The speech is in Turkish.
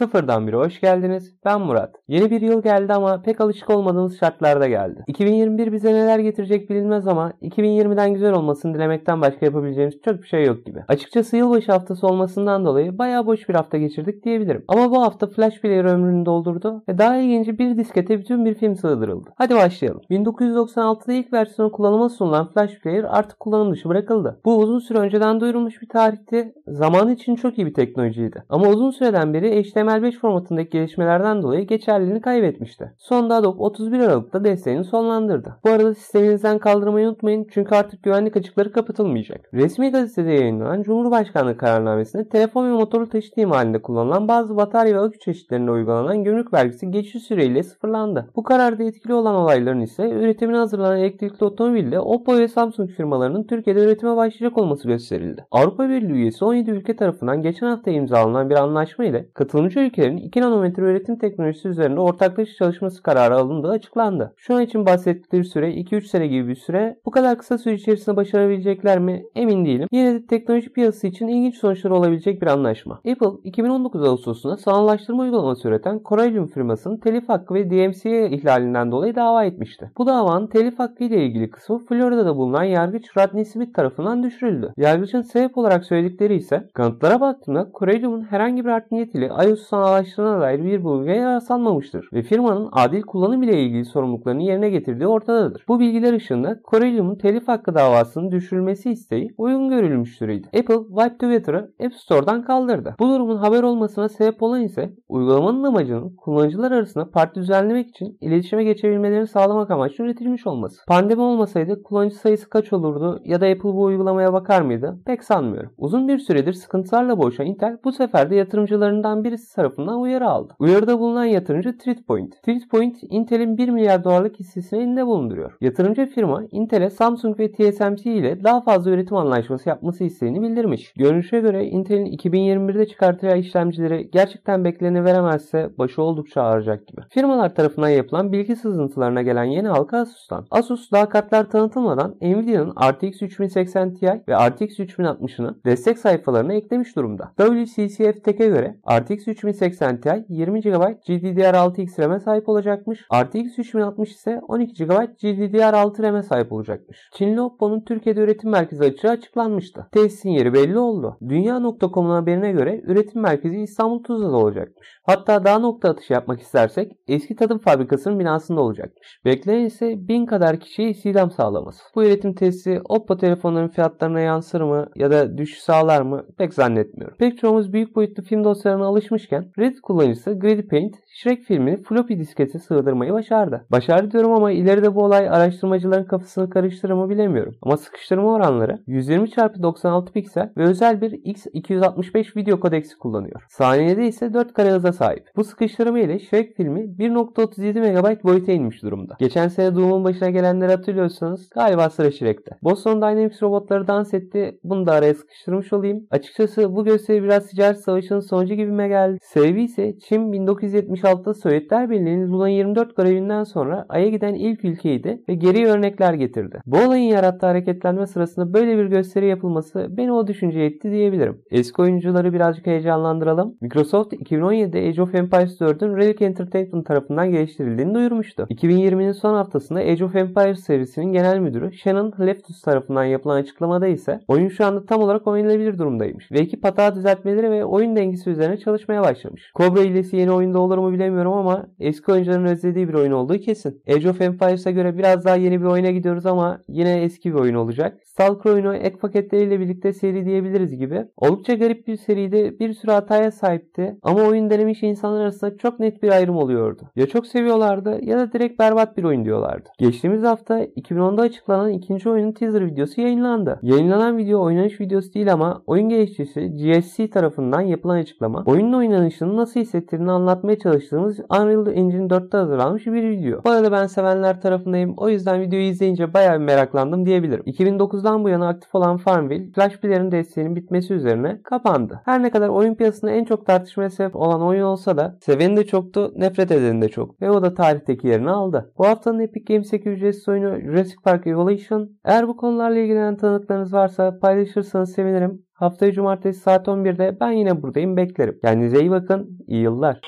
Sıfırdan biri hoş geldiniz. Ben Murat. Yeni bir yıl geldi ama pek alışık olmadığımız şartlarda geldi. 2021 bize neler getirecek bilinmez ama 2020'den güzel olmasını dilemekten başka yapabileceğimiz çok bir şey yok gibi. Açıkçası yılbaşı haftası olmasından dolayı bayağı boş bir hafta geçirdik diyebilirim. Ama bu hafta Flash Player ömrünü doldurdu ve daha ilginci bir diskete bütün bir film sığdırıldı. Hadi başlayalım. 1996'da ilk versiyonu kullanıma sunulan Flash Player artık kullanım dışı bırakıldı. Bu uzun süre önceden duyurulmuş bir tarihti. Zamanı için çok iyi bir teknolojiydi. Ama uzun süreden beri HTML5 formatındaki gelişmelerden dolayı geçerliliğini kaybetmişti. Sonunda Adobe 31 Aralık'ta desteğini sonlandırdı. Bu arada sisteminizden kaldırmayı unutmayın çünkü artık güvenlik açıkları kapatılmayacak. Resmi gazetede yayınlanan Cumhurbaşkanlığı kararnamesinde telefon ve motorlu taşıt halinde kullanılan bazı batarya ve akü çeşitlerine uygulanan gümrük vergisi geçici süreyle sıfırlandı. Bu kararda etkili olan olayların ise üretimine hazırlanan elektrikli otomobille Oppo ve Samsung firmalarının Türkiye'de üretime başlayacak olması gösterildi. Avrupa Birliği üyesi 17 ülke tarafından geçen hafta imzalanan bir anlaşma ile katılımcı ülkelerin 2 nanometre üretim teknolojisi üzerinde ortaklaşa çalışması kararı alındığı açıklandı. Şu an için bahsettikleri süre 2-3 sene gibi bir süre. Bu kadar kısa süre içerisinde başarabilecekler mi emin değilim. Yine de teknoloji piyasası için ilginç sonuçları olabilecek bir anlaşma. Apple 2019 Ağustos'unda sanallaştırma uygulaması üreten Corellium firmasının telif hakkı ve DMCA ihlalinden dolayı dava etmişti. Bu davanın telif hakkı ile ilgili kısmı Florida'da bulunan yargıç Rodney Smith tarafından düşürüldü. Yargıçın sebep olarak söyledikleri ise kanıtlara baktığında Corellium'un herhangi bir art niyet ile iOS sanallaştırına dair bir bulguya rastlanmamıştır ve firmanın adil kullanım ile ilgili sorumluluklarını yerine getirdiği ortadadır. Bu bilgiler ışığında Corellium'un telif hakkı davasının düşürülmesi isteği uygun görülmüştürüydü. Apple Wipe Twitter'ı App Store'dan kaldırdı. Bu durumun haber olmasına sebep olan ise uygulamanın amacının kullanıcılar arasında parti düzenlemek için iletişime geçebilmelerini sağlamak amaçlı üretilmiş olması. Pandemi olmasaydı kullanıcı sayısı kaç olurdu ya da Apple bu uygulamaya bakar mıydı? Pek sanmıyorum. Uzun bir süredir sıkıntılarla boğuşan Intel bu sefer de yatırımcılarından birisi tarafından uyarı aldı. Uyarıda bulunan yatırımcı Treatpoint. Treatpoint, Intel'in 1 milyar dolarlık hissesini elinde bulunduruyor. Yatırımcı firma Intel'e Samsung ve TSMC ile daha fazla üretim anlaşması yapması isteğini bildirmiş. Görünüşe göre Intel'in 2021'de çıkartacağı işlemcileri gerçekten bekleni veremezse başı oldukça ağrıyacak gibi. Firmalar tarafından yapılan bilgi sızıntılarına gelen yeni halka Asus'tan. Asus daha kartlar tanıtılmadan Nvidia'nın RTX 3080 Ti ve RTX 3060'ını destek sayfalarına eklemiş durumda. WCCF Tech'e göre RTX 3080 Ti 20 GB GDDR6X RAM'e sahip olacakmış. RTX 3060 ise 12 GB GDDR6 RAM'e sahip olacakmış. Çinli Oppo'nun Türkiye'de üretim merkezi açığı açıklanmıştı. Tesisin yeri belli oldu. Dünya.com'un haberine göre üretim merkezi İstanbul Tuzla'da olacakmış. Hatta daha nokta atışı yapmak istersek eski tadım fabrikasının binasında olacakmış. Beklenen ise bin kadar kişiye istihdam sağlaması. Bu üretim tesisi Oppo telefonların fiyatlarına yansır mı ya da düşüş sağlar mı pek zannetmiyorum. Pek çoğumuz büyük boyutlu film dosyalarına alışmışken Reddit kullanıcısı Greedy Paint Shrek filmini floppy diskete sığdırmayı başardı. Başardı diyorum ama ileride bu olay araştırmacıların kafasını karıştırır mı bilemiyorum. Ama sıkıştırma oranları 120x96 piksel ve özel bir X265 video kodeksi kullanıyor. Saniyede ise 4 kare hıza sahip. Bu sıkıştırma ile Shrek filmi 1.37 MB boyuta inmiş durumda. Geçen sene Doom'un başına gelenleri hatırlıyorsanız galiba sıra Shrek'te. Boston Dynamics robotları dans etti. Bunu da araya sıkıştırmış olayım. Açıkçası bu gösteri biraz ticaret savaşının sonucu gibime geldi. Sebebi ise Çin 1976'da Sovyetler Birliği'nin Luna 24 görevinden sonra Ay'a giden ilk ülkeydi ve geri örnekler getirdi. Bu olayın yarattığı hareketlenme sırasında böyle bir gösteri yapılması beni o düşünceye etti diyebilirim. Eski oyuncuları birazcık heyecanlandıralım. Microsoft 2017'de Age of Empires 4'ün Relic Entertainment tarafından geliştirildiğini duyurmuştu. 2020'nin son haftasında Age of Empires serisinin genel müdürü Shannon Leftus tarafından yapılan açıklamada ise oyun şu anda tam olarak oynanabilir durumdaymış ve ekip hata düzeltmeleri ve oyun dengesi üzerine çalışmaya başlamış. Cobra hilesi yeni oyunda olur mu bilemiyorum ama eski oyuncuların özlediği bir oyun olduğu kesin. Age of Empires'a göre biraz daha yeni bir oyuna gidiyoruz ama yine eski bir oyun olacak. Stalker oyunu ek paketleriyle birlikte seri diyebiliriz gibi. Oldukça garip bir seriydi. Bir sürü hataya sahipti ama oyun denemiş insanlar arasında çok net bir ayrım oluyordu. Ya çok seviyorlardı ya da direkt berbat bir oyun diyorlardı. Geçtiğimiz hafta 2010'da açıklanan ikinci oyunun teaser videosu yayınlandı. Yayınlanan video oynanış videosu değil ama oyun geliştiricisi GSC tarafından yapılan açıklama oyunun oynanışını nasıl hissettirdiğini anlatmaya çalıştığımız Unreal Engine 4'te hazırlanmış bir video. Bu arada ben sevenler tarafındayım. O yüzden videoyu izleyince bayağı bir meraklandım diyebilirim. 2009'dan bu yana aktif olan Farmville, Flash Player'ın desteğinin bitmesi üzerine kapandı. Her ne kadar oyun piyasasında en çok tartışmaya sebep olan oyun olsa da seveni de çoktu, nefret edeni de çok. Ve o da tarihteki yerini aldı. Bu haftanın Epic Games 8 ücretsiz oyunu Jurassic Park Evolution. Eğer bu konularla ilgilenen tanıklarınız varsa paylaşırsanız sevinirim. Haftaya cumartesi saat 11'de ben yine buradayım beklerim. Kendinize iyi bakın. İyi yıllar.